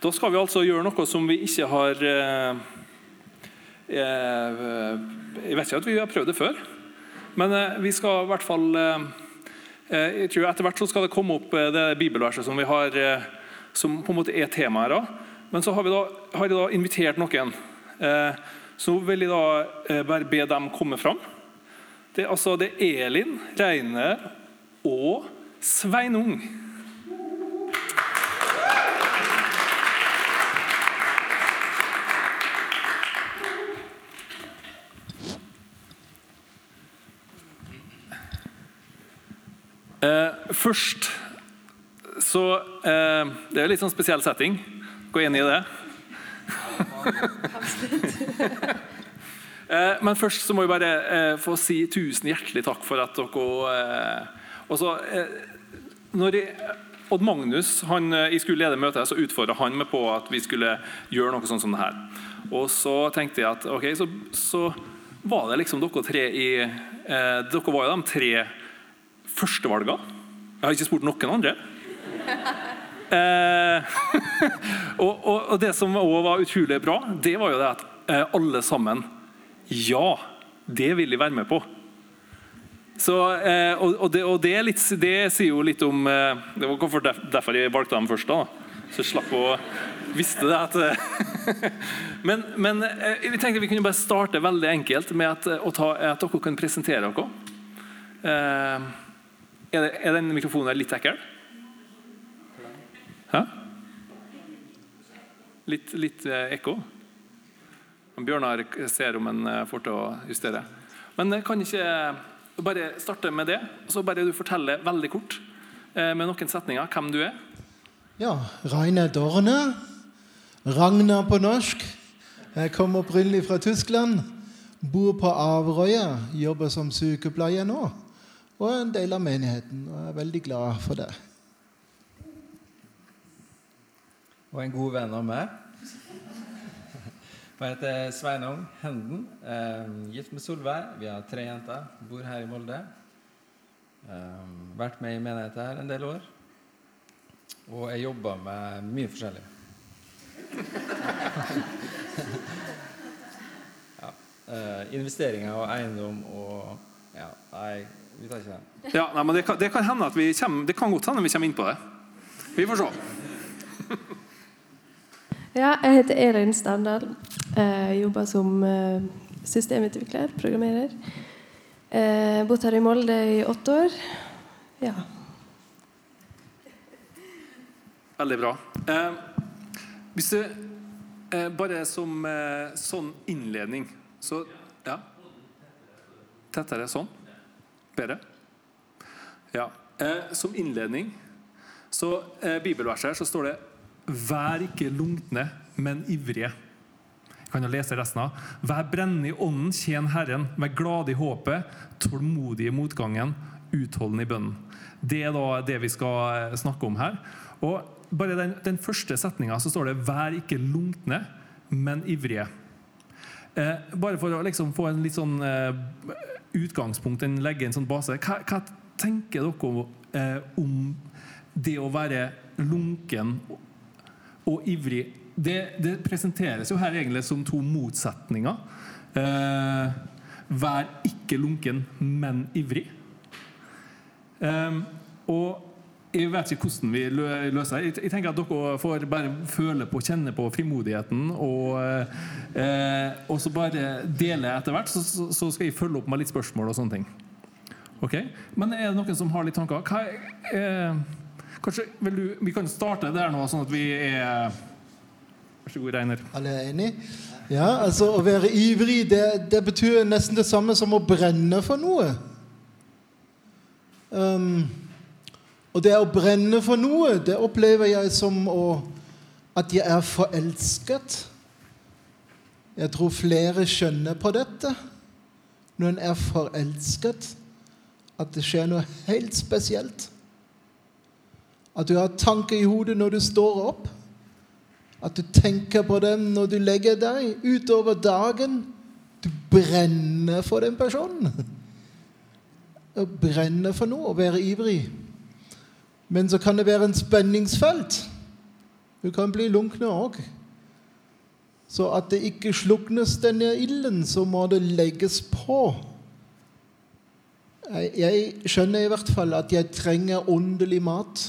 da skal vi altså gjøre noe som vi ikke har eh, eh, Jeg vet ikke at vi har prøvd det før, men eh, vi skal i hvert fall jeg tror Etter hvert så skal det komme opp det bibelverset som vi har som på en måte er temaet her. Men så har, vi da, har jeg da invitert noen. så så vil jeg da bare be dem komme fram. Det, altså, det er Elin, Reiner og Sveinung. Eh, først så eh, Det er en litt sånn spesiell setting. Gå inn i det. eh, men først så må jeg bare eh, få si tusen hjertelig takk for at dere eh, også, eh, når jeg, Odd Magnus han, jeg skulle lede møtet, så utfordra han meg på at vi skulle gjøre noe sånt som det her. Og så tenkte jeg at ok, så, så var det liksom dere tre i eh, Dere var jo de tre førstevalgene. Jeg har ikke spurt noen andre. Eh, og, og, og det som også var utrolig bra, det var jo det at eh, alle sammen Ja, det vil de være med på. Så, eh, og, det, og det, er litt, det sier jo litt om eh, Det var hvorfor derf- derfor jeg valgte dem først. da Så jeg slapp å visste det at eh, Men, men eh, vi tenkte vi kunne bare starte veldig enkelt med at, at dere kan presentere dere. Eh, er, den mikrofonen der litt ekkel? Hæ? Litt, litt eh, ekko? Bjørnar ser om han eh, får til å justere. Men jeg kan ikke bare starte med det, og så bare du forteller veldig kort eh, med noen setninger hvem du er? Ja, Reine Dorne. Ragnar på norsk. Jeg kommer opprinnelig fra Tyskland. Bor på Averøya. Jobber som sykepleier nå. Og er en del av menigheten. Og jeg er veldig glad for det. og en god venn av meg. Jeg heter Sveinung Henden. Eh, gift med Solveig. Vi har tre jenter. Bor her i Molde. Eh, vært med i menigheten her en del år. Og jeg jobber med mye forskjellig. ja. eh, investeringer og eiendom og Ja, nei, vi tar ikke den. Ja, nei, men det kan, det kan hende at vi kommer, det kan godt hende vi kommer inn på det. Vi får se. Ja, jeg heter Elin Standal. Jeg jobber som eh, systemutvikler, programmerer. Eh, Bodd her i Molde i åtte år. Ja. Veldig bra. Eh, hvis du eh, Bare som eh, sånn innledning Så ja. Tettere sånn. Bedre. Ja. Eh, som innledning så eh, bibelverset her så står det Vær ikke lunkne, men ivrige. Jeg kan jo lese resten av. Vær brennende i ånden, tjen Herren. Vær glad i håpet, tålmodig i motgangen, utholdende i bønnen. Det er da det vi skal eh, snakke om her. Og bare den, den første setninga står det 'vær ikke lunkne, men ivrige'. Eh, bare for å liksom få en litt sånn eh, utgangspunkt, en, legge en sånn base. Hva, hva tenker dere eh, om det å være lunken og ivrig? Det, det presenteres jo her egentlig som to motsetninger. Eh, vær ikke lunken, men ivrig. Eh, og jeg vet ikke hvordan vi løser det. Jeg- tenker at dere får bare føle på, kjenne på frimodigheten, og, eh, og så bare dele etter hvert. Så, så, skal jeg følge opp med litt spørsmål og sånne ting. Ok? Men er det noen som har litt tanker? Hva, eh, kanskje du, Vi kan starte der nå, sånn at vi er Vær så god, Reiner. Alle er enig? Ja, altså Å være ivrig det, det betyr nesten det samme som å brenne for noe. Um, og det å brenne for noe, det opplever jeg som å, at jeg er forelsket. Jeg tror flere skjønner på dette når en er forelsket, at det skjer noe helt spesielt. At du har tanker i hodet når du står opp. At du tenker på dem når du legger deg utover dagen. Du brenner for den personen. Å brenne for noe, å være ivrig. Men så kan det være en spenningsfelt. Du kan bli lunkne òg. Så at det ikke sluknes denne ilden, så må det legges på. Jeg, skjønner i hvert fall at jeg trenger åndelig mat.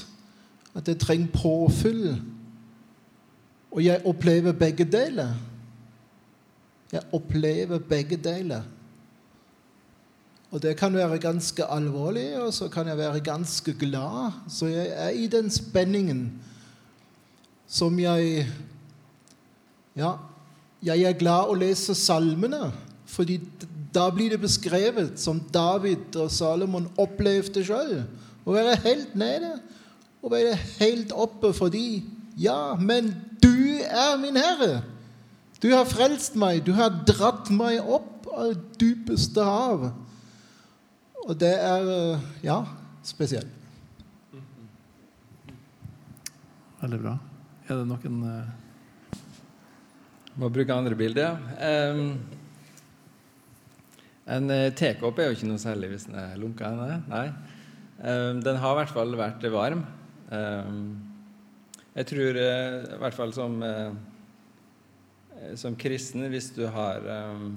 At jeg trenger påfyll. Og jeg opplever begge deler. Jeg opplever begge deler. Og det kan være ganske alvorlig, og så kan jeg være ganske glad. Så jeg er i den spenningen som jeg Ja, jeg er glad å lese salmene, fordi da blir det beskrevet som David og Salomon opplevde sjøl. Å være helt nede og være helt oppe fordi Ja, men du er min Herre. Du har frelst meg. Du har dratt meg opp av dypeste hav. Og det er ja, spesielt. Veldig bra. Er det noen uh... Må bruke andre bilder. Um, en eh, tekopp er jo ikke noe særlig hvis den er lunka. Nei. Um, den har i hvert fall vært varm. Um, jeg tror uh, i hvert fall som, uh, som kristen, hvis du har um,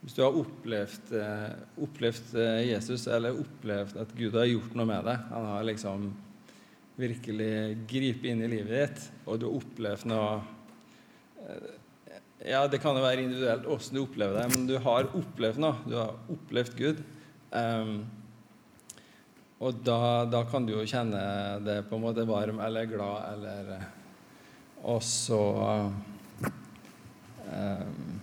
hvis du har opplevd, uh, opplevd Jesus, eller opplevd at Gud har gjort noe med deg Han har liksom virkelig gripet inn i livet ditt, og du har opplevd noe ja, det kan jo være individuelt åssen du opplever det, men du har opplevd noe. Du har opplevd Gud. Um, og da, da, kan du jo kjenne det på en måte varm eller glad eller Og så um,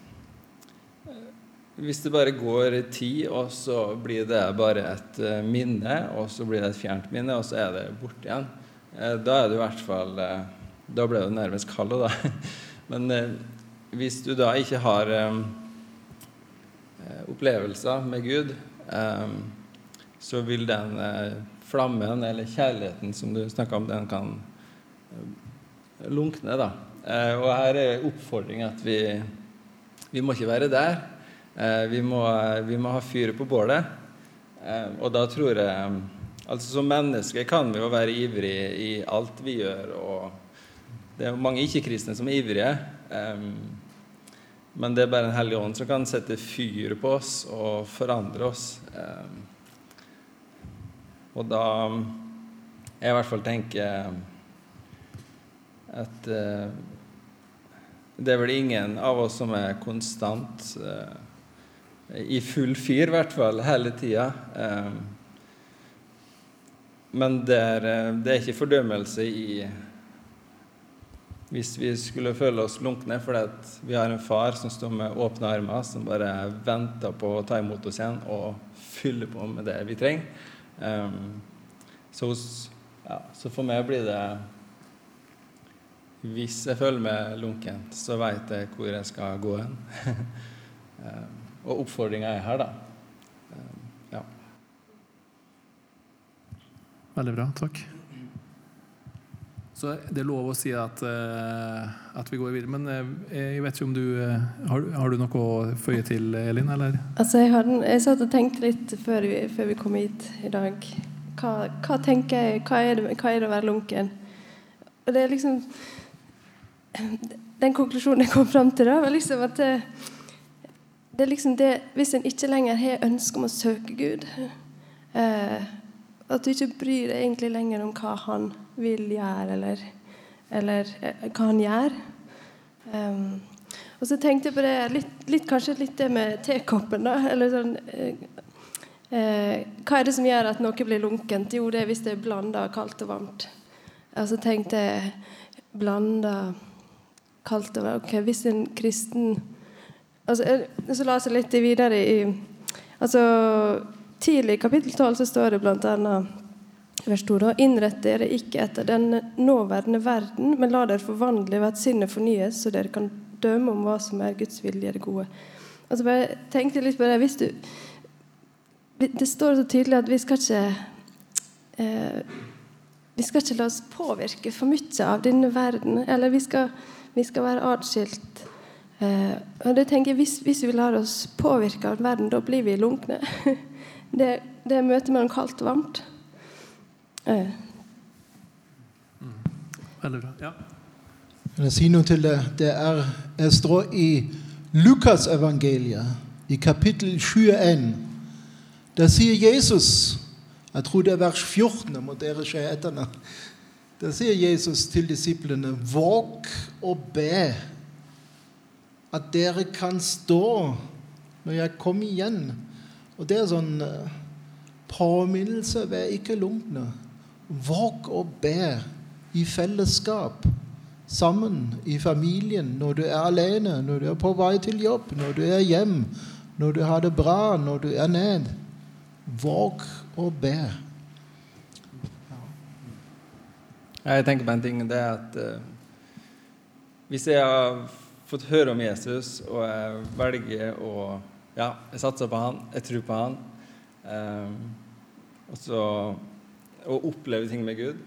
Hvis det bare går tid, og så blir det bare et uh, minne, og så blir det et fjernt minne, og så er det borte igjen, uh, da er det i hvert fall uh, Da ble det nærmest kald, da. Men hvis du da ikke har opplevelser med Gud, så vil den flammen, eller kjærligheten som du snakka om, den kan lunkne. da. Og her er oppfordringen at vi, vi må ikke være der. Vi må, vi, må, ha fyret på bålet. og da tror jeg Altså Som mennesker kan vi jo være ivrige i alt vi gjør. og Det er mange ikke-kristne som er ivrige. Men det er bare en hellig ånd som kan sette fyr på oss og forandre oss. Og da jeg i hvert fall tenker at det er vel ingen av oss som er konstant i full fyr, i hvert fall, hele tida. Um, men det er, det er ikke fordømmelse i hvis vi skulle føle oss lunkne fordi vi har en far som står med åpne armer, som bare venter på å ta imot oss igjen og fylle på med det vi trenger. Um, så, ja, så, for meg blir det Hvis jeg føler meg lunken, så veit jeg hvor jeg skal gå hen. og oppfordringa er her, da. Um, ja. Veldig bra. Takk. Så det er lov å si at, uh, at vi går videre. Men uh, jeg vet ikke om du har, har, du noe å føye til, Elin? eller? Altså, jeg, hadde, jeg satt og tenkte litt før vi, før vi kom hit i dag. Hva, hva tenker jeg, hva er, det, hva er, det, å være lunken? Og det er liksom Den konklusjonen jeg kom fram til, da, var liksom at det, det er liksom det Hvis en ikke lenger har ønske om å søke Gud At du ikke bryr deg egentlig lenger om hva Han vil gjøre, eller, eller eh, hva han gjør. Um, og så tenkte jeg på det litt, litt, kanskje litt det med tekoppen. da, eller sånn eh, eh, Hva er det som gjør at noe blir lunkent? Jo, det er hvis det er blanda kaldt og varmt. Og så tenkte jeg blanda kaldt og varmt Ok, hvis en kristen altså, Så la jeg litt videre i altså, Tidlig i kapittel 12 så står det annet vers 2. Da, Innrett dere ikke etter den nåværende verden, men la dere forvandle ved at sinnet fornyes, så dere kan dømme om hva som er Guds vilje, det gode. Altså bare tenkte litt på det. Hvis du, det står så tydelig at vi skal ikke eh, Vi skal ikke la oss påvirke for mye av denne verden. Eller vi skal, vi skal være atskilt. Eh, og det tenker jeg, hvis, hvis, vi lar oss påvirke av verden, da blir vi lunkne. det, det er møtet mellom kaldt og varmt. Mm. Veldig bra. Ja. Kan jeg si noe til det? Det er, jeg står i Lukasevangeliet, i kapittel 21. Der sier Jesus Jeg tror det er vers 14. Jeg må dere se etter. Der sier Jesus til disiplene Våg og be at dere kan stå når jeg kommer igjen. Og det er sånn eh, påminnelse. Vær ikke lunkne. Våg og be i fellesskap. Sammen i familien, når du er alene, når du er på vei til jobb, når du er hjem, når du har det bra, når du er ned. Våg å be. Jeg tenker på en ting, det er at uh, hvis jeg har fått høre om Jesus, og jeg velger å Ja, jeg satser på han, jeg tror på han, eh, og så å oppleve ting med Gud,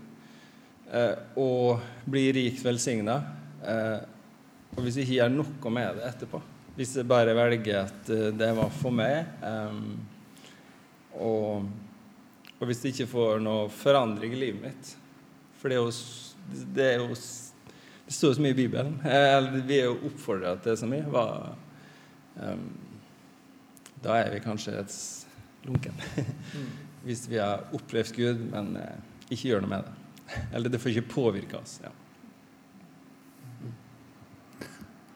eh, og bli rikt velsigna eh, Og hvis jeg ikke gjør noe med det etterpå, hvis jeg bare velger at eh, det var for meg eh, og, og hvis det ikke får noe forandring i livet mitt for det er jo, det, er jo, det står så mye i Bibelen. Eller vi er jo oppfordra til så mye. Hva, um, da er vi kanskje et lunken. Hvis vi har opplevd Gud, men uh, ikke gjør noe med det. Eller det får ikke påvirke oss. Ja.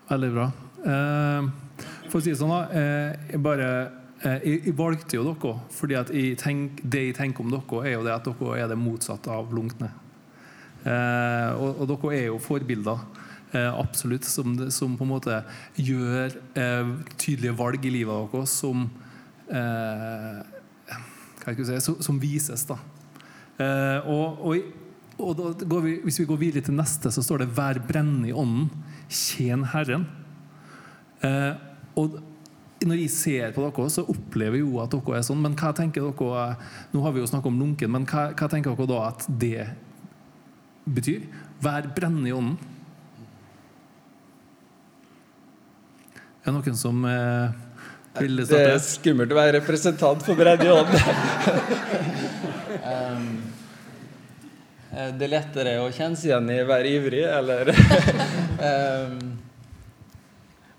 Veldig bra. Eh, for å si det sånn, da. Eh, jeg bare eh, jeg valgte jo dere fordi at jeg tenk, det jeg tenker om dere, er jo det at dere er det motsatte av lunkne. Eh, og, og, dere er jo forbilder. Eh, absolutt. Som, som, på en måte gjør eh, tydelige valg i livet deres som hva jeg si, som, som vises. da. og, og, og da vi, Hvis vi går videre til neste, så står det 'Vær brennende i ånden, tjen Herren'. og når jeg ser på dere, så opplever jeg jo at dere er sånn. Men hva tenker dere Nå har vi jo snakket om lunken, men hva, hva tenker dere da at det betyr. Vær brennende i ånden. Er det noen som eh, vil starte? Det er skummelt å være representant for brennende i ånden. um, det er lettere å kjenne seg igjen i å være ivrig, eller um,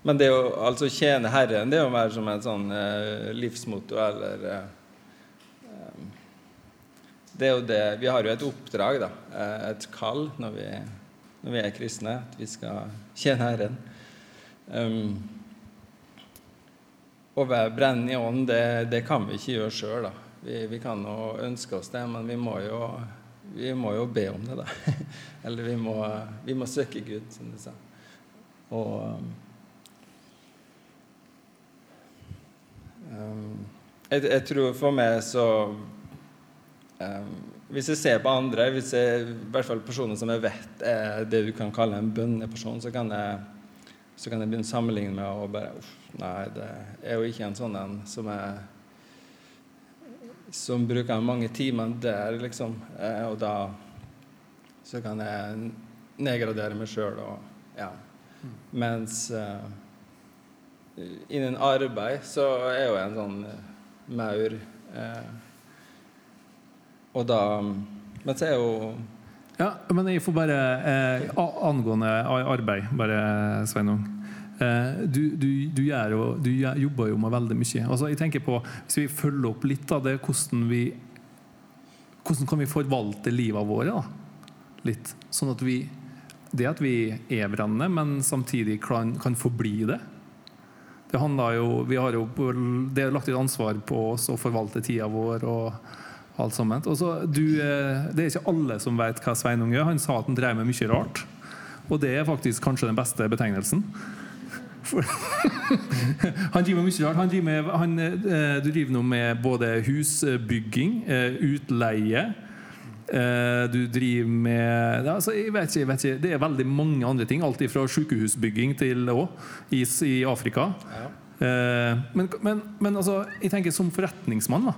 Men det å altså tjene Herren, det er jo mer som et sånn uh, livsmotto eller uh, det er jo det, Vi har jo et oppdrag, da, eh, et kall, når vi, når vi er kristne, at vi skal tjene Herren. Um, å være brennende i ånden, det, det, kan vi ikke gjøre sjøl. Vi, vi kan jo ønske oss det, men vi må jo, vi må jo be om det. da. Eller vi må, vi må søke Gud, som du sa. Og um, jeg, jeg tror for meg så hvis jeg ser på andre, hvis jeg, i hvert fall personer som jeg vet er det du kan kalle en bønneperson, så kan jeg, så kan jeg begynne å sammenligne med å bare Uff, nei, det er jo ikke en sånn en som er som bruker mange timer der, liksom. Eh, og da så kan jeg nedgradere meg sjøl og ja. Mens uh, innen arbeid så er jo en sånn maur uh, og da Men så er jo Ja, men jeg får bare eh, Angående arbeid, bare, Sveinung. Eh, du, du, du, jo, du, jobber jo med veldig mye. Altså, jeg tenker på, Hvis vi følger opp litt av det, hvordan, vi, hvordan kan vi forvalte livet våre? Da? Litt. Sånn at vi Det at vi er brennende, men samtidig kan, kan forbli det. Det handler jo, jo det er lagt et ansvar på oss å forvalte tida vår. og alt sammen. Også, du, eh, det er ikke alle som vet hva Sveinung gjør. Han sa at han drev med mye rart. Og det er faktisk kanskje den beste betegnelsen. han driver med mye rart. Han driver med, han, eh, du driver nå med både husbygging, eh, utleie du driver med altså, jeg, vet ikke, jeg vet ikke, Det er veldig mange andre ting. Alt fra sykehusbygging til òg, i, i Afrika. Ja. Men, men, men altså, jeg tenker som forretningsmann da,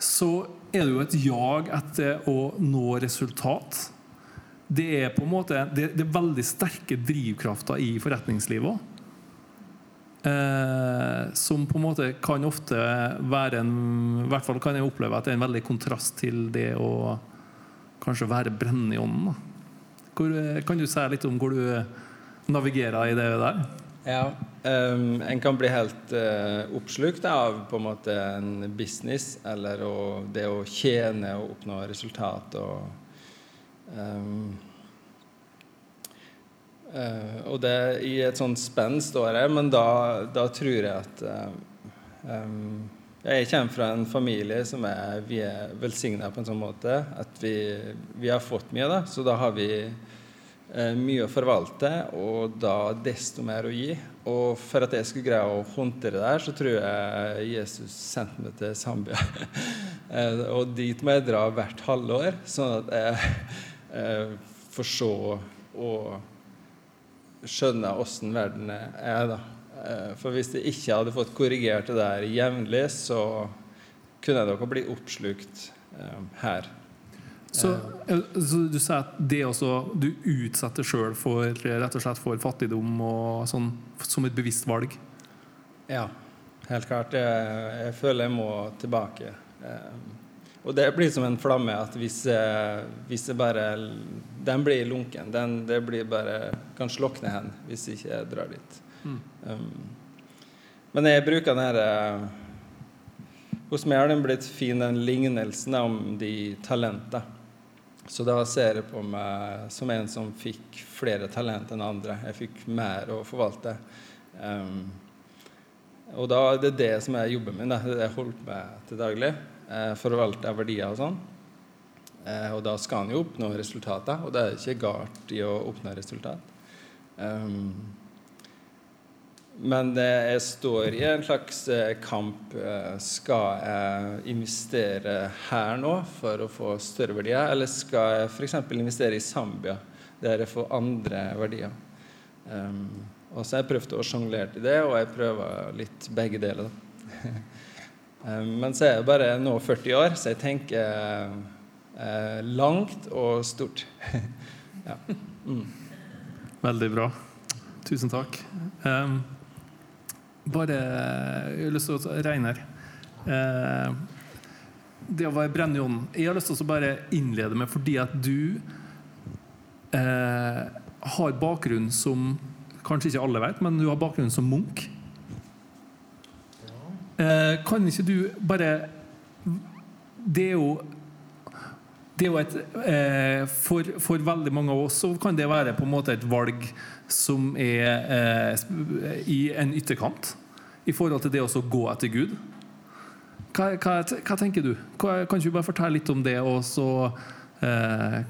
så er det jo et jag etter å nå resultat. Det er på en måte det, det er veldig sterke drivkrafter i forretningslivet. Eh, som på en måte kan ofte være en I hvert fall kan jeg oppleve at det er en veldig kontrast til det å kanskje være brennende i ånden. Hvor, eh, kan du si litt om hvor du navigerer i det der? Ja, um, En kan bli helt uh, oppslukt av på en måte en business eller å, det å tjene og oppnå resultat. og um, uh, og det i et sånt spenn står jeg, men da, da tror jeg at uh, um, Jeg kommer fra en familie som er, vi er velsigna på en sånn måte at vi, vi har fått mye, da, så da har vi mye å forvalte, og da desto mer å gi. Og for at jeg skulle greie å håndtere det her, så tror jeg Jesus sendte meg til Zambia. Eh, og dit må jeg dra hvert halvår, sånn at jeg eh, får se og skjønne åssen verden er. da. For hvis jeg ikke hadde fått korrigert det der jevnlig, så kunne jeg nok ha blitt oppslukt her. Så, eh, så, du sier at det også Du utsetter sjøl for rett og slett for fattigdom og sånn, som et bevisst valg? Ja, helt klart. Jeg, jeg føler jeg må tilbake. Eh, og det blir som en flamme at hvis, hvis jeg bare Den blir lunken. Den det blir bare, kan slukne hen hvis jeg ikke drar dit. Mm. Um, men jeg bruker den herre eh, Hos meg har den blitt fin, den lignelsen om de talentene. Så da ser jeg på meg som en som fikk flere talent enn andre. Jeg fikk mer å forvalte. Um, og da er det det som er jobben min. Da. Det jeg holder med til daglig. Eh, forvalte verdier og sånn. Eh, og da skal en jo oppnå resultater, og det er ikke galt i å oppnå resultat. Um, men jeg står i en slags eh, kamp. Eh, skal jeg investere her nå for å få større verdier, eller skal jeg f.eks. investere i Zambia, der jeg får andre verdier? Um, og så har jeg prøvd å sjonglere til det, og jeg prøver litt begge deler. um, men så er jeg bare nå 40 år, så jeg tenker uh, langt og stort. ja. mm. Veldig bra. Tusen takk. Um, bare Jeg har lyst til å Reinar. Eh, det å være brennende i ånden Jeg har lyst til å bare innlede med fordi at du eh, har bakgrunn som Kanskje ikke alle vet, men du har bakgrunn som munk. Eh, kan ikke du bare Det er jo det er jo et, eh, for, for, veldig mange av oss så kan det være på en måte et valg som er eh, i en ytterkant i forhold til det å gå etter Gud. Hva, hva, hva tenker du? Hva, kan ikke du bare fortelle litt om det, og så eh,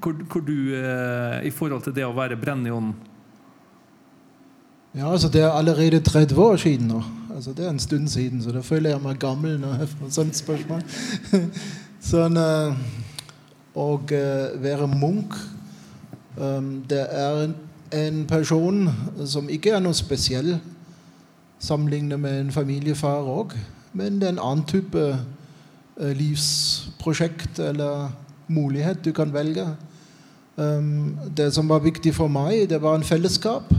hvor, hvor, du eh, I forhold til det å være brennende i ånden? Ja, altså Det er allerede 30 år siden nå. Altså Det er en stund siden, så da føler jeg meg gammel når jeg får sånt spørsmål. sånn, uh, og uh, være munk um, Det er en, person som ikke er noe spesiell sammenlignet med en familiefar òg. Men det er en annen type uh, livsprosjekt eller mulighet du kan velge. Um, det som var viktig for meg, det var en fellesskap.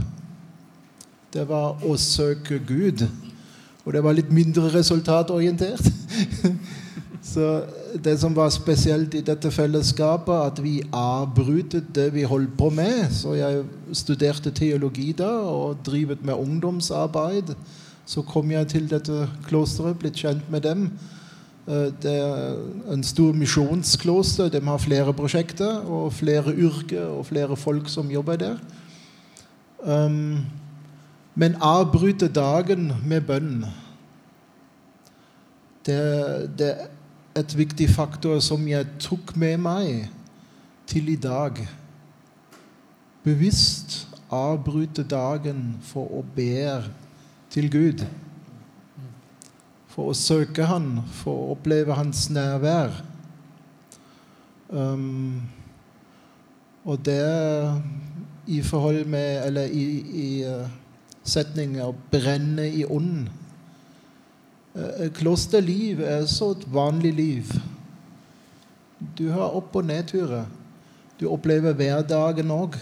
Det var å søke Gud. Og det var litt mindre resultatorientert. Så det som var spesielt i dette fellesskapet, at vi avbrytet det vi holdt på med. Så jeg studerte teologi da og drivet med ungdomsarbeid. Så kom jeg til dette klosteret, blitt kjent med dem. Eh, det er en stor misjonskloster. De har flere prosjekter og flere yrker og flere folk som jobber der. Um, men avbryte dagen med bønn det, det et viktig faktor som jeg tok med meg til i dag. Bevisst avbryte dagen for å be til Gud. For å søke Han, for å oppleve Hans nærvær. Um, og det i forhold med Eller i, i uh, setninger 'brenne i ånden'. Eh, klosterliv er så et vanlig liv. Du har opp- og nedturer. Du opplever hverdagen òg.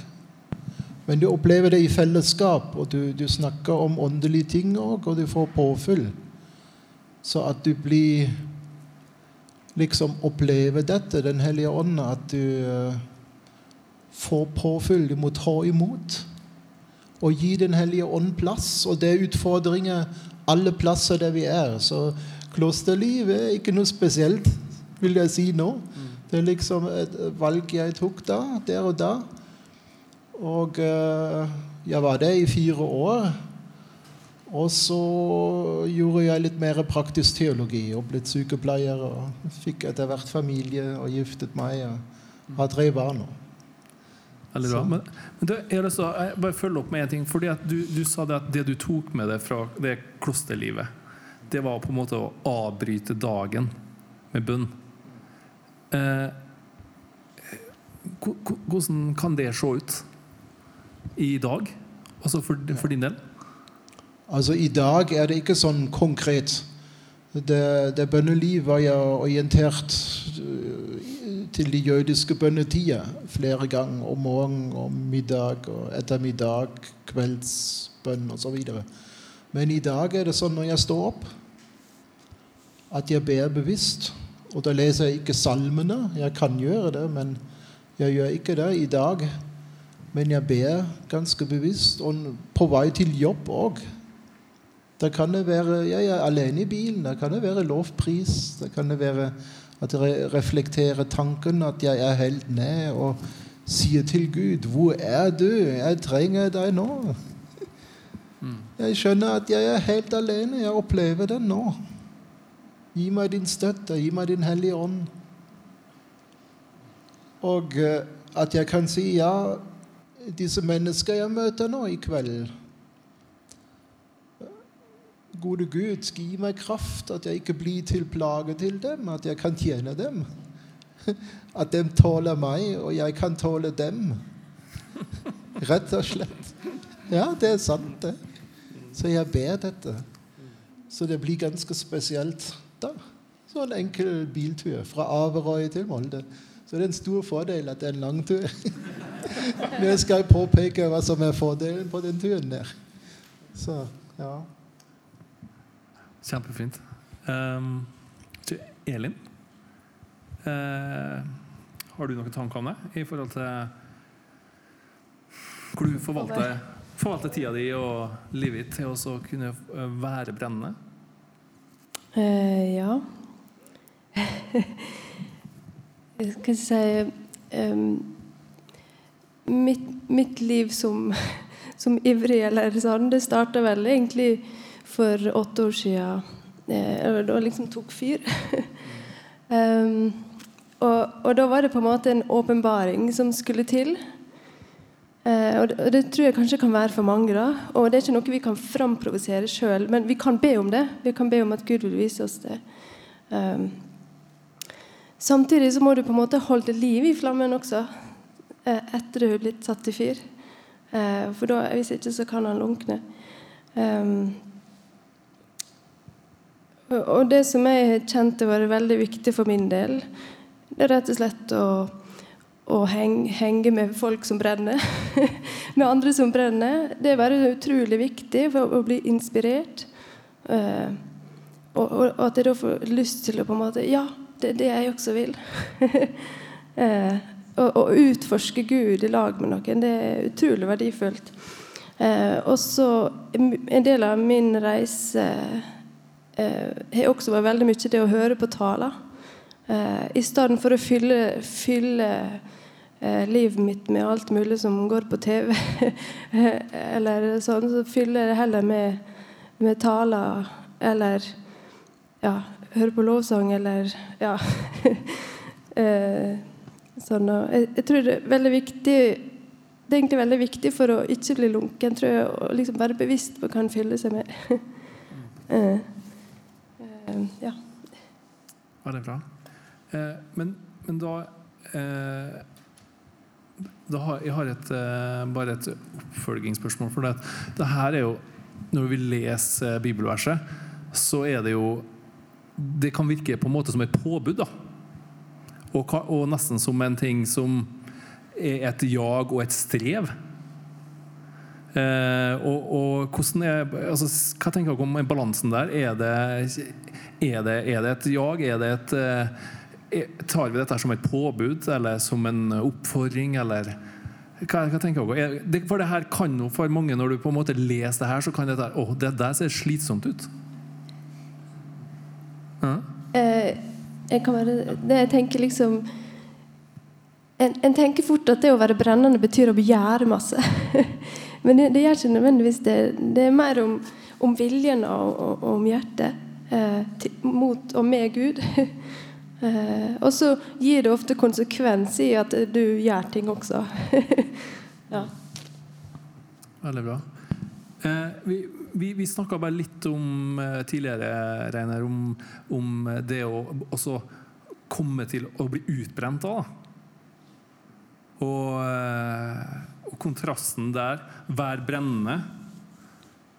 Men du opplever det i fellesskap, og du, du snakker om åndelige ting òg, og du får påfyll. Så at du blir liksom opplever dette, Den hellige ånd, at du uh, får påfyll, Du må ta imot. Og gi Den hellige ånd plass. Og det er utfordringer alle plasser der vi er. Så klosterliv er ikke noe spesielt, vil jeg si nå. Det er liksom et valg jeg tok da, der og da. Og eh, jeg var der i fire år. Og så gjorde jeg litt mer praktisk teologi og blitt sykepleier. Og fikk etter hvert familie og giftet meg og har tre barn nå. Veldig bra. Men, men det, jeg, så, jeg bare følge opp med en ting. fordi du, du sa det at det du tok med deg fra det klosterlivet, det var på en måte å avbryte dagen med bønn. Eh, hvordan kan det se ut i dag? Altså for, for din del? Altså I dag er det ikke sånn konkret. Det, det bønneliv var jeg orientert til de jødiske bønnetida flere ganger. Om morgen, om middag og ettermiddag, kveldsbønn osv. Men i dag er det sånn når jeg står opp, at jeg ber bevisst. Og da leser jeg ikke salmene. Jeg kan gjøre det, men jeg gjør ikke det i dag. Men jeg ber ganske bevisst, og på vei til jobb òg. Da kan det være Jeg er alene i bilen. Da kan det være lovpris. Da kan det være at jeg reflekterer tanken at jeg er helt ned og sier til Gud 'Hvor er du? Jeg trenger deg nå.' Jeg skjønner at jeg er helt alene. Jeg opplever det nå. Gi meg din støtte. Gi meg din hellige ånd. Og eh, at jeg kan si ja, disse mennesker jeg møter nå i kveld Gode Gud, gi meg kraft, at jeg ikke blir til plage til dem, at jeg kan tjene dem. At de tåler meg, og jeg kan tåle dem. Rett og slett. Ja, det er sant, det. Så jeg ber dette. Så det blir ganske spesielt da. Så en enkel biltur fra Averøy til Molde. Så det er en stor fordel at det er en lang tur. Men jeg skal påpeke hva som er fordelen på den turen der. Så, ja. Kjempefint. Um, Elin, uh, har du noen tanker om det i forhold til hvor du forvalter, forvalter tida di og livet ditt til å kunne eh, være brennende? Uh, ja. Jeg skal si um, mitt, mitt liv som, som ivrig eller sånn, det starta vel egentlig for åtte år siden. Eh, da liksom tok fyr. um, og, og da var det på en måte en åpenbaring som skulle til. Eh, og, det, og det tror jeg kanskje kan være for mange. da Og det er ikke noe vi kan framprovosere sjøl, men vi kan be om det. Vi kan be om at Gud vil vise oss det. Um, samtidig så må du på en måte holde liv i flammen også, eh, etter du har blitt satt i fyr. Eh, for da, hvis ikke, så kan han lunkne. Um, og og det som jeg kjente var veldig viktig for min del, det er rett og slett å å henge, henge med folk som brenner. med andre som brenner. Det er bare utrolig viktig for å bli inspirert. Eh, og, og, og at jeg da får lyst til å på en måte Ja, det er det jeg også vil. eh, å, å utforske Gud i lag med noen, det er utrolig verdifullt. Eh, og så En del av min reise eh, har også vært veldig mye det å høre på taler. Eh, I stedet for å fylle, fylle eh, livet mitt med alt mulig som går på TV, eller sånn, så fyller jeg det heller med, med taler eller ja, høre på lovsang eller ja. eh, sånn, jeg, jeg tror det er veldig viktig det er egentlig veldig viktig for å ikke bli lunken, tror jeg, å liksom være bevisst på hva en fyller seg med. Ja, ja. Veldig bra. Eh, men, men eh, da har, Jeg har et, eh, bare et oppfølgingsspørsmål. For det, det her er jo Når vi leser bibelverset, så er det jo Det kan virke på en måte som et påbud. da og, og nesten som en ting som er et jag og et strev. Eh, og, og er altså, Hva tenker dere om balansen der? Er det, er det, er det et jag? Er det et eh, Tar vi dette som et påbud eller som en oppfordring? Eller Hva, hva tenker dere? Er- For det her kan jo for mange, når du på en måte leser det her, så kan dette Å, det der ser slitsomt ut. Ja. Eh, jeg kan være, det jeg tenker liksom en, en tenker fort at det å være brennende betyr å begjære masse. Men det, det gjør ikke nødvendigvis det. Det er mer om, om viljen og, og, om hjertet eh, til, mot og med Gud. eh, og så gir det ofte konsekvens i at du gjør ting også. ja. Veldig bra. Eh, vi vi, vi snakka bare litt om eh, tidligere, Reiner, om, om det å også komme til å bli utbrent av. Og, eh, og kontrasten der vær brennende,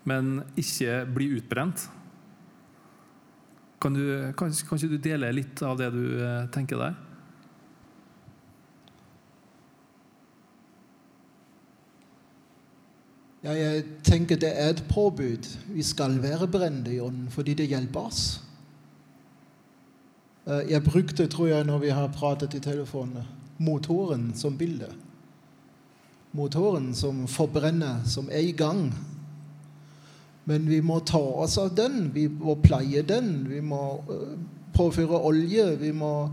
men ikke bli utbrent. Kan, du, kan, kan du dele litt av det du eh, tenker der? Ja, jeg tenker det er et påbud. Vi skal være brennende i ånden fordi det hjelper oss. Eh, Jeg brukte, tror jeg, når vi har pratet i telefonen, motoren som bilde. Motoren som forbrenner, som er i gang. Men vi må ta oss av den. Vi må pleie den. Vi må eh, påføre olje. Vi må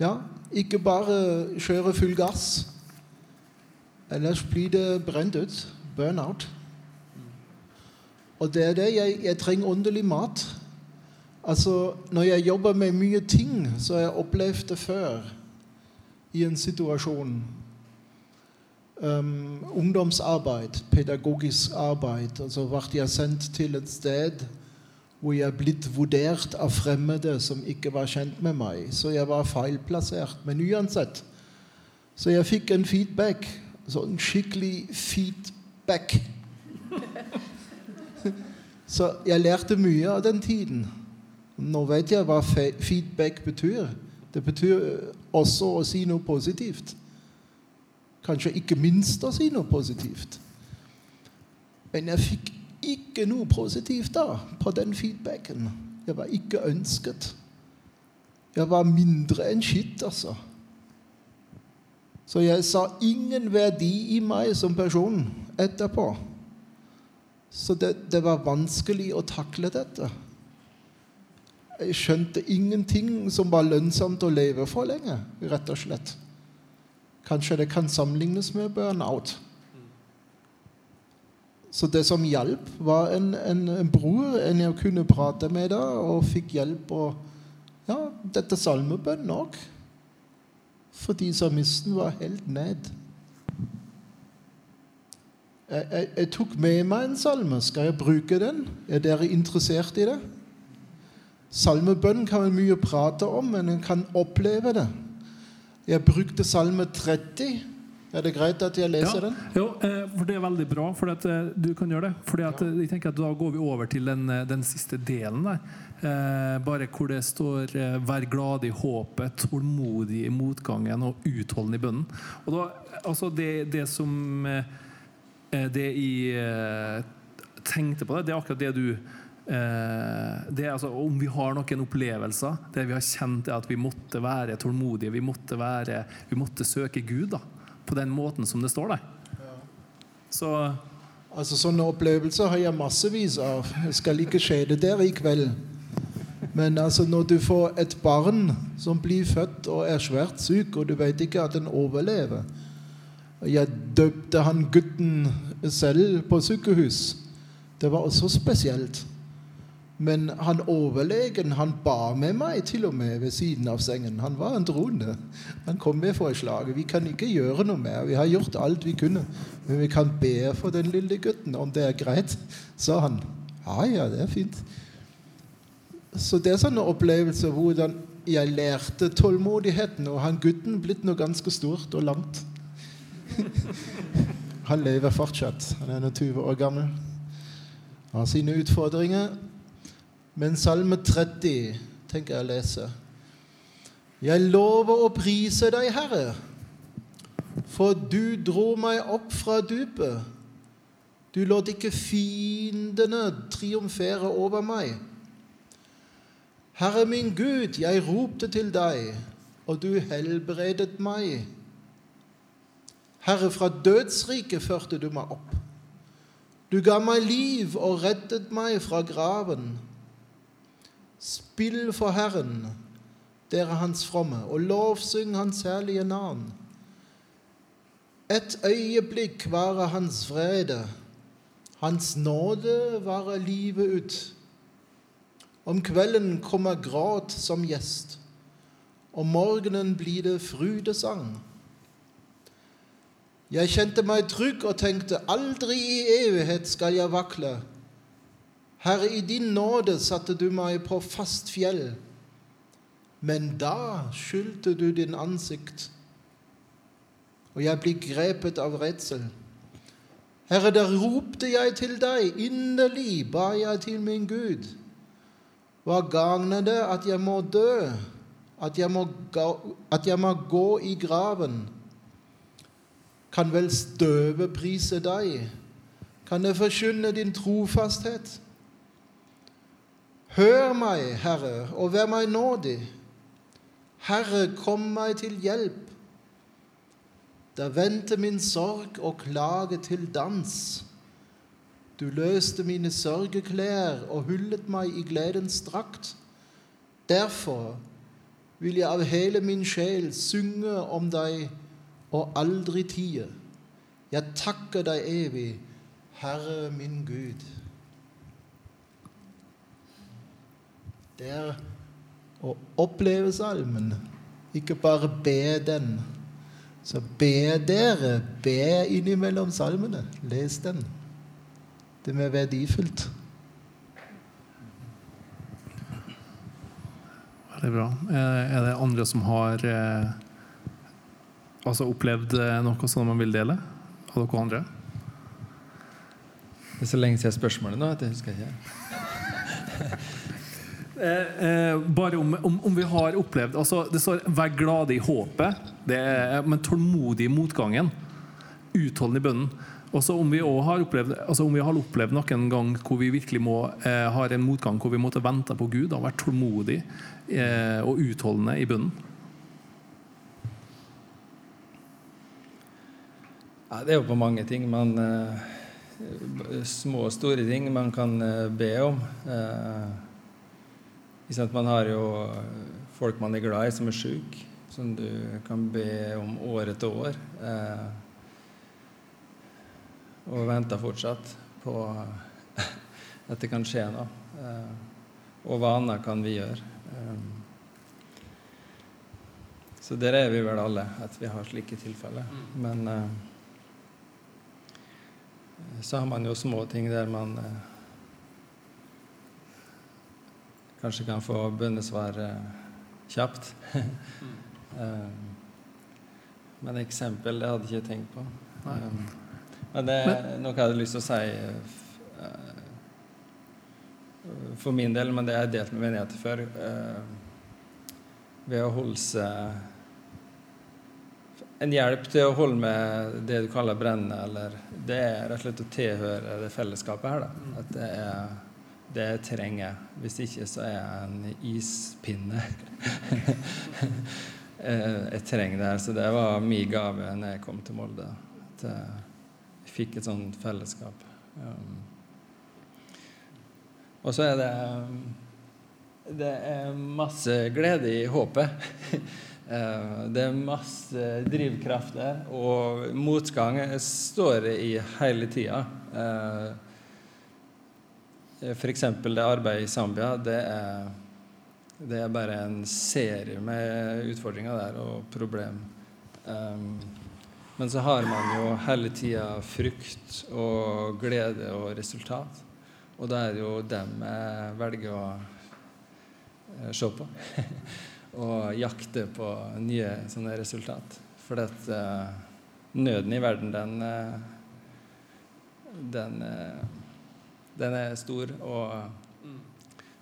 ja, ikke bare kjøre full gass. Ellers blir det brent ut. Burnout. Og det er det jeg, jeg trenger åndelig mat. Altså, Når jeg jobber med mye ting, så har jeg opplevd det før i en situasjon. Um, ungdomsarbeid, pedagogisk arbeid. Altså ble jeg sendt til et sted hvor jeg blitt vurdert av fremmede som ikke var kjent med meg. Så jeg var feilplassert. Men uansett. Så jeg fikk en feedback. Sånn skikkelig feedback. Så jeg lærte mye av den tiden. Nå vet jeg hva feedback betyr. Det betyr også å si noe positivt. Kanskje ikke minst å si noe positivt. Men jeg fikk ikke noe positivt da på den feedbacken. Jeg var ikke ønsket. Jeg var mindre enn skitt, altså. Så jeg sa ingen verdi i meg som person etterpå. Så det, det var vanskelig å takle dette. Jeg skjønte ingenting som var lønnsomt å leve for lenge, rett og slett. Kanskje det kan sammenlignes med burnout. Så det som hjalp, var en, en, en bror en jeg kunne prate med da, og fikk hjelp. Og ja, dette salmebønnen òg. Fordi salmisten var helt ned. Jeg, jeg, jeg tok med meg en salme. Skal jeg bruke den? Er dere interessert i det? Salmebønnen kan man mye prate om, men en kan oppleve det. Jeg brukte salme 30. Er det greit at jeg leser den? Jo, eh, for det er veldig bra for at eh, du kan gjøre det. Fordi at, jeg tenker at Da går vi over til den, eh, den siste delen der. Eh, bare hvor det står 'vær glad i håpet, tålmodig i motgangen og utholden i bønnen'. Og da, altså det, det som Det jeg tenkte på, det, det er akkurat det du det er altså Om vi har noen opplevelser det vi har kjent er at vi måtte være tålmodige, vi måtte, være, vi måtte søke Gud da, på den måten som det står der. Så Altså Sånne opplevelser har jeg massevis av. Jeg skal ikke skjede dere i kveld. Men altså når du får et barn som blir født og er svært syk, og du vet ikke at den overlever Jeg døpte han gutten selv på sykehus. Det var også spesielt. Men han overlegen han ba med meg til og med ved siden av sengen. Han var en troende. Han kom med forslaget. Vi kan ikke gjøre noe mer. Vi har gjort alt vi kunne. Men vi kan be for den lille gutten, om det er greit, sa han. Ja, ja, det er fint. Så det er sånne opplevelser hvordan jeg lærte tålmodigheten, og han gutten blitt noe ganske stort og langt. Han lever fortsatt. Han er nå 20 år gammel. Har sine utfordringer. Men Salme 30 tenker jeg å lese. Jeg lover å prise deg, Herre, for du dro meg opp fra dypet. Du lot ikke fiendene triumfere over meg. Herre min Gud, jeg ropte til deg, og du helbredet meg. Herre, fra dødsriket førte du meg opp. Du ga meg liv og reddet meg fra graven. Spill for Herren, dere Hans fromme, og lovsyng Hans herlige navn. Et øyeblikk varer Hans vrede, Hans nåde varer livet ut. Om kvelden kommer gråt som gjest, om morgenen blir det frydesang. Jeg kjente meg trygg og tenkte, aldri i evighet skal jeg vakle. Herre, i din nåde satte du meg på fast fjell. Men da skyldte du din ansikt, og jeg ble grepet av redsel. Herre, der ropte jeg til deg, inderlig ba jeg til min Gud. Hva gagner det at jeg må dø, at jeg må, ga, at jeg må gå i graven? Kan vel støvet prise deg? Kan det forkynne din trofasthet? Hør meg, Herre, og vær meg nådig. Herre, kom meg til hjelp. Da vendte min sorg og klage til dans. Du løste mine sørgeklær og hullet meg i gledens drakt. Derfor vil jeg av hele min sjel synge om deg og aldri tie. Jeg takker deg evig, Herre min Gud. Det er å oppleve salmen, ikke bare be den. Så be dere, be innimellom salmene. Les den. Det er verdifullt. Veldig bra. Eh, Er det andre som har eh, altså opplevd eh, noe som man vil dele? Av dere andre? Det er så lenge siden spørsmålet nå at jeg husker ikke. Eh, eh, bare om, om, om vi har opplevd altså Det står 'vær glade i håpet', er, men tålmodig i motgangen. Utholdende i bønnen. Også om vi har opplevd altså om vi har opplevd noen gang hvor vi virkelig må, eh, har en motgang hvor vi måtte vente på Gud og vært tålmodig eh, og utholdende i bønnen. Ja, det er jo på mange ting man eh, Små og store ting man kan eh, be om. Eh? Man har jo folk man er glad i, som er syke, som du kan be om år etter år. Eh, og venter fortsatt på at det kan skje noe. Eh, og hva annet kan vi gjøre? Eh, så der er vi vel alle, at vi har slike tilfeller. Men eh, så har man jo små ting der man eh, kanskje kan få bønnesvar eh, kjapt. Eh, men eksempel, det hadde jeg ikke tenkt på. Men det er noe jeg hadde lyst til å si eh, for min del, men det har jeg delt med menigheter før. ved å holde seg en hjelp til å holde med det du kaller brennende, eller det er rett og slett å tilhøre det fellesskapet her. Da. At det er det jeg trenger. Hvis ikke så er jeg en ispinne. Eh, jeg trenger det her. Så det var min gave når jeg kom til Molde. At jeg fikk et sånt fellesskap. Um, og så er det Det er masse glede i håpet. Eh, Det er masse drivkraft og motgang står i hele tida. F.eks. det arbeidet i Zambia. Det er, det er bare en serie med utfordringer der og problem. Um, men så har man jo hele tida frykt og glede og resultat. Og da er det jo dem jeg velger å eh, se på. og jakte på nye sånne resultat. For at uh, nøden i verden, den eh, den, eh, den er stor, og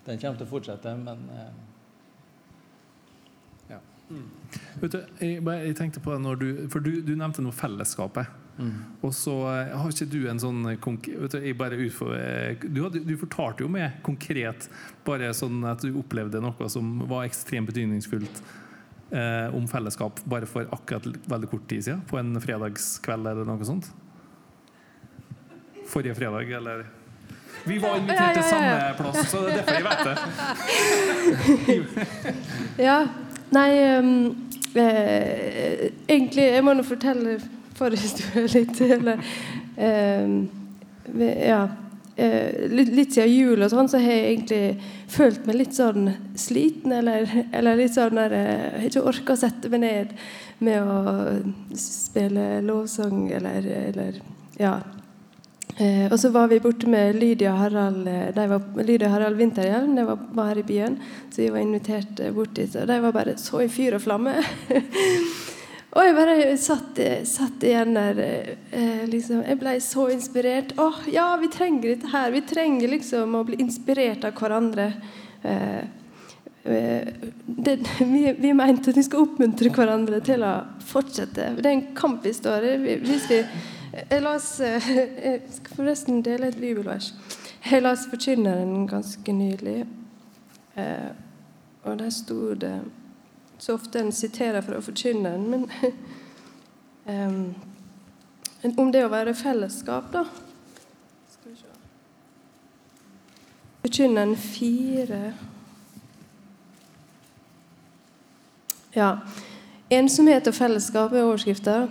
den kommer til å fortsette, men eh, ja. Vet du, jeg, jeg tenkte på det når du, For du, du nevnte noe fellesskapet. Og så eh, har ikke du en sånn vet du, jeg bare utfor, eh, du, hadde, du fortalte jo meg konkret bare sånn at du opplevde noe som var ekstremt betydningsfullt eh, om fellesskap bare for akkurat veldig kort tid siden, på en fredagskveld eller noe sånt. Forrige fredag, eller Vi var invitert til samme plass, så det er derfor jeg vet det. Ja. Nei um, eh, Egentlig Jeg må nå fortelle forhistorien litt. Eller eh, Ja. Eh, litt, litt siden jul og sånn, så har jeg egentlig følt meg litt sånn sliten. Eller, eller litt sånn der Jeg har ikke orka å sette meg ned med å spille lovsang eller, eller Ja. Eh, og så var vi borte med Lydia Harald de var, Lydia Harald Vinterhjelm. De var, var her i byen, så vi var invitert bort dit. Og de var bare så i fyr og flamme. Og jeg bare satt, satt igjen der eh, liksom, Jeg ble så inspirert. Å, ja, vi trenger dette her. Vi trenger liksom å bli inspirert av hverandre. Eh, det, vi, vi, mente at vi skal oppmuntre hverandre til å fortsette. Det er en kamp vi står i. Hvis vi jeg oss Jeg skal forresten dele et bibelvers. Jeg las Forkynneren ganske nylig, eh, og der sto det så ofte en siterer fra Forkynneren, men om det å være fellesskap, da. Forkynneren fire Ja. Ensomhet og fellesskap er overskrifta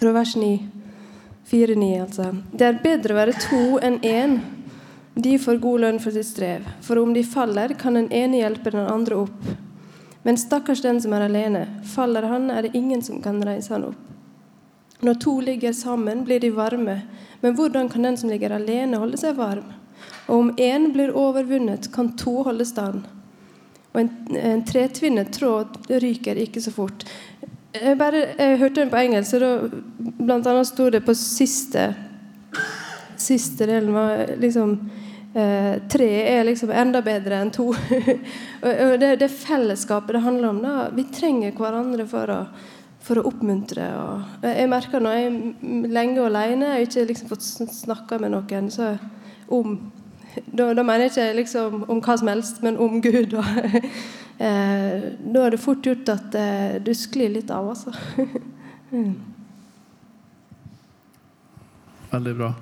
fra vers 9. 4-9, altså. Det er bedre å være to enn én. De får god lønn for sitt strev. For om de faller, kan den ene hjelpe den andre opp. Men stakkars den som er alene. Faller han, er det ingen som kan reise han opp. Når to ligger sammen, blir de varme. Men hvordan kan den som ligger alene, holde seg varm? Og om én blir overvunnet, kan to holde stand. Og en, en tretvinnet tråd ryker ikke så fort. Jeg, bare, jeg hørte den på engelsk, og da blant annet sto det på siste Siste delen var liksom eh, Tre er liksom enda bedre enn to. og det, det fellesskapet det handler om. da Vi trenger hverandre for å, for å oppmuntre. Og jeg merker når jeg er lenge alene jeg har ikke liksom fått snakka med noen så om da, da, mener jeg ikke liksom om hva som helst, men om Gud. Og, eh, da er det fort gjort at eh, du sklir litt av, altså. mm. Veldig bra.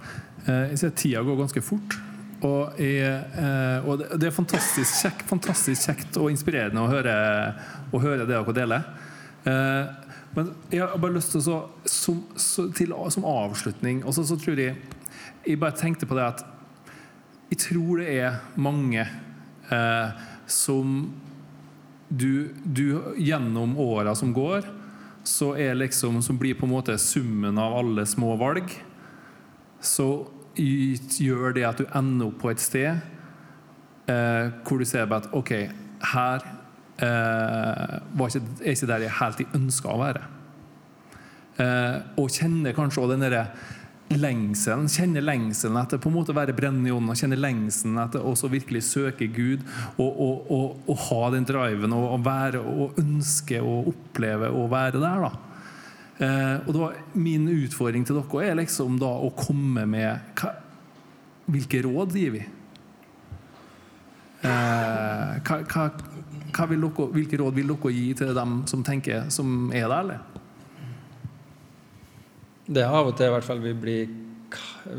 Eh, jeg ser tida går ganske fort. Og, jeg, eh, og det er fantastisk, kjekt, fantastisk kjekt og inspirerende å høre, å høre det dere deler. Eh, men jeg har bare lyst til å som, til, som avslutning også, så tror jeg Jeg bare tenkte på det at jeg tror det er mange eh, som du, du, Gjennom åra som går, så er liksom Som blir på en måte summen av alle små valg. Så gjør det at du ender opp på et sted eh, hvor du ser at OK, her eh, ikke, er ikke der jeg helt ønska å være. Eh, og kjenner kanskje òg den derre lengselen, kjenner lengselen etter på en måte å være brennende i ånden, og kjenner lengselen etter også virkelig søke Gud og, og, og, og, ha den driven og, være, og ønske og oppleve å være der. da. Eh, og da, Min utfordring til dere er liksom da å komme med hva, Hvilke råd gir vi? Eh, hva, hva, hvilke råd vil dere gi til dem som tenker, som er der? eller? Det er av og til i hvert fall vi blir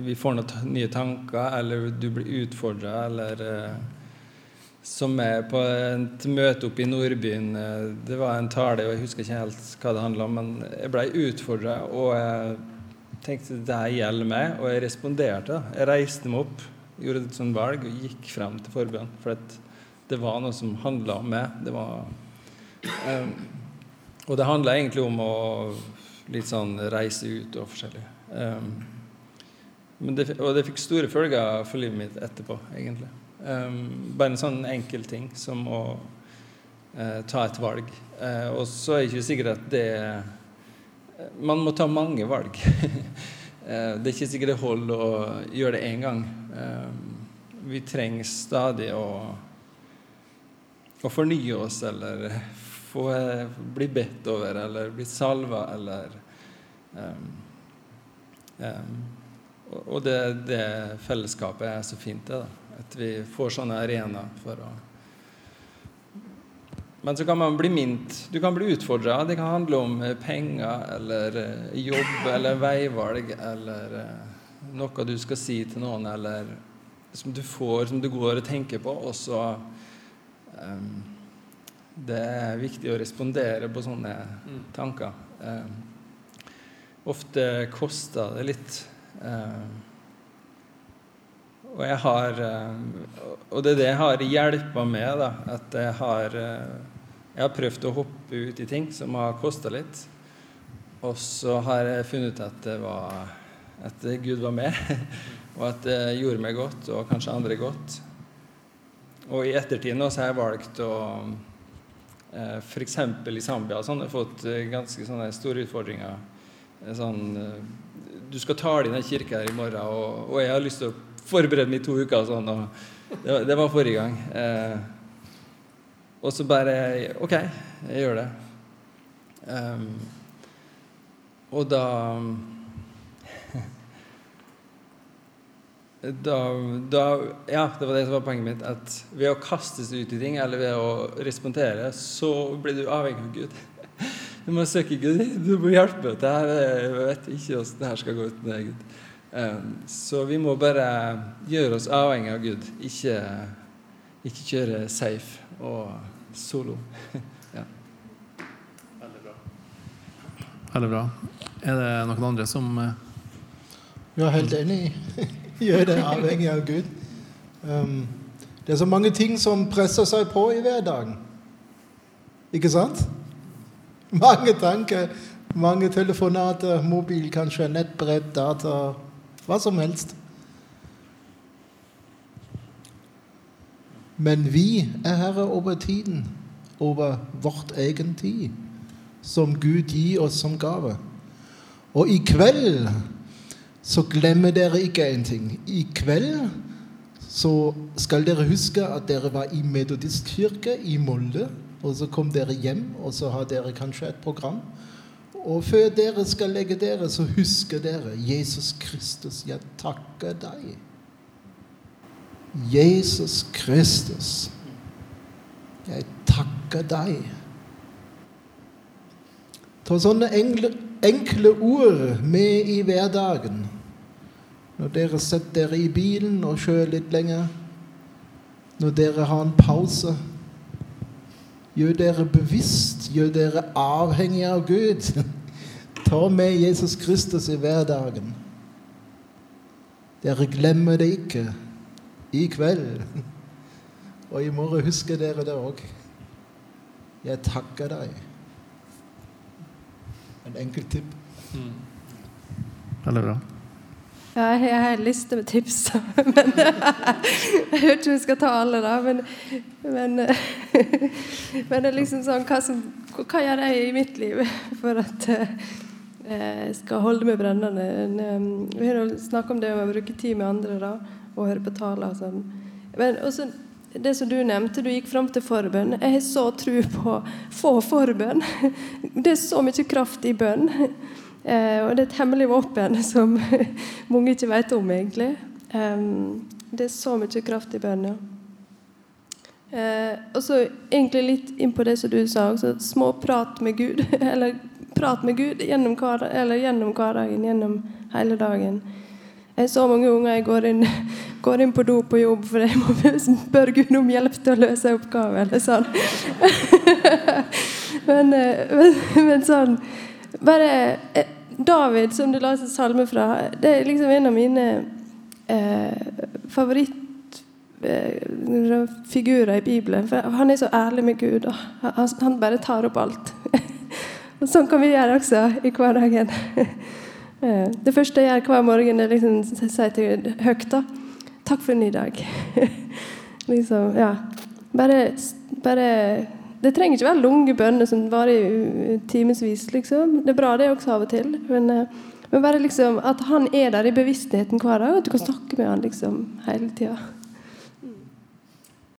Vi får noen nye tanker, eller du blir utfordra, eller eh, Som er på et møte oppe i Nordbyen. Eh, det var en tale, og jeg husker ikke helt hva det handla om, men jeg ble utfordra, og jeg tenkte det her gjelder meg, og jeg responderte. Jeg reiste meg opp, gjorde et sånt valg og gikk frem til forbønn. For det var noe som handla om meg. Det var um, Og det handla egentlig om å litt sånn reise ut og forskjellig. Um, det, og det fikk store følger for livet mitt etterpå, egentlig. Um, bare en sånn enkel ting som å uh, ta et valg. Uh, og så er det ikke sikkert at det Man må ta mange valg. uh, det er ikke sikkert det holder å gjøre det én gang. Um, vi trenger stadig å, å fornye oss eller få bli bedt over eller bli salva eller um, um, Og det, det, fellesskapet er så fint, det. At vi får sånne arenaer for å men så kan man bli mint. Du kan bli utfordra. Det kan handle om eh, penger eller eh, jobb eller veivalg eller eh, noe du skal si til noen, eller som du får, som du går og tenker på. Og så um, Det er viktig å respondere på sånne tanker. Eh, ofte koster det litt. Eh, og jeg har Og det er det jeg har hjelpa med, da. At jeg har jeg har prøvd å hoppe ut i ting som har kosta litt. Og så har jeg funnet ut at, det var, at Gud var med, og at det gjorde meg godt, og kanskje andre godt. Og i ettertid nå så har jeg valgt å eh, F.eks. i Zambia sånn, har fått eh, ganske store utfordringer. Eh, sånn, du skal tale i den kirka her i morgen, og, og, jeg har lyst til å forberede meg i to uker. Sånn, det, det var forrige gang. Eh, og så bare OK, jeg gjør det. Um, og da da, da, Ja, det var det som var poenget mitt. At ved å kastes ut i ting, eller ved å respondere, så blir du avhengig av Gud. Du må søke Gud. Du må hjelpe til. Jeg vet ikke hvordan det her skal gå uten deg, Gud. Um, så vi må bare gjøre oss avhengig av Gud, ikke, ikke kjøre safe. og solo. ja. Veldig bra. Veldig bra. Er det noen andre som. Ja, helt enig. Gjør det avhengig av Gud. Um, det er så mange ting som presser seg på i hverdagen. Ikke sant? Mange tanker, mange telefonater, mobil, kanskje nettbrett, data, hva som helst. Men vi er herre over tiden, over vårt egen tid, som Gud gir oss som gave. Og i kveld så glemmer dere ikke en ting. I kveld så skal dere huske at dere var i Metodistkirke i Molde. Og så kom dere hjem, og så har dere kanskje et program. Og før dere skal legge dere, så husker dere Jesus Kristus, jeg takker deg. Jesus Kristus, jeg takker deg. Ta sånne enkle, enkle ord med i hverdagen. Når dere setter dere i bilen og kjører litt lenger. Når dere har en pause. Gjør dere bevisst, gjør dere avhengig av Gud. Ta med Jesus Kristus i hverdagen. Dere glemmer det ikke i kveld. Og i morgen husker dere det òg. Jeg takker deg. En enkelt tipp. Mm. Veldig bra. Ja, jeg har en liste med tips, men jeg vet ikke om vi skal ta alle, da. Men, men, men det er liksom sånn hva, som, hva, gjør jeg i mitt liv for at eh, jeg skal holde meg brennende? Vi har snakket om det å bruke tid med andre. da og høre på taler sånn. Men også det som du nevnte, du gikk fram til forbønn. Jeg har så tro på få forbønn. Det er så mye kraft i bønn. Eh, og det er et hemmelig våpen som mange ikke vet om, egentlig. Det er så mye kraft i bønn, ja. Eh, og så egentlig litt inn på det som du sa, også, småprat med Gud. eller prat med Gud gjennom, hverdagen, gjennom hele dagen. Jeg så mange unger jeg går inn, går inn på do på jobb fordi jeg må spørre Gud om hjelp til å løse oppgaver. eller sånn. men, eh, men, men, sånn Bare eh, David, som du la en salme fra, det er liksom en av mine eh, favorittfigurer eh, i Bibelen. For han er så ærlig med Gud. og Han, han bare tar opp alt. og sånn kan vi gjøre også i hverdagen. Eh, det første jeg gjør hver morgen, er liksom si til høyt da, 'Takk for en ny dag'. liksom, ja. Bare, bare, Det trenger ikke være lange bønner som varer timevis. Liksom. Det er bra, det også, av og til. Men, eh, men, bare liksom at han er der i bevisstheten hver dag, at du kan snakke med han liksom hele tida.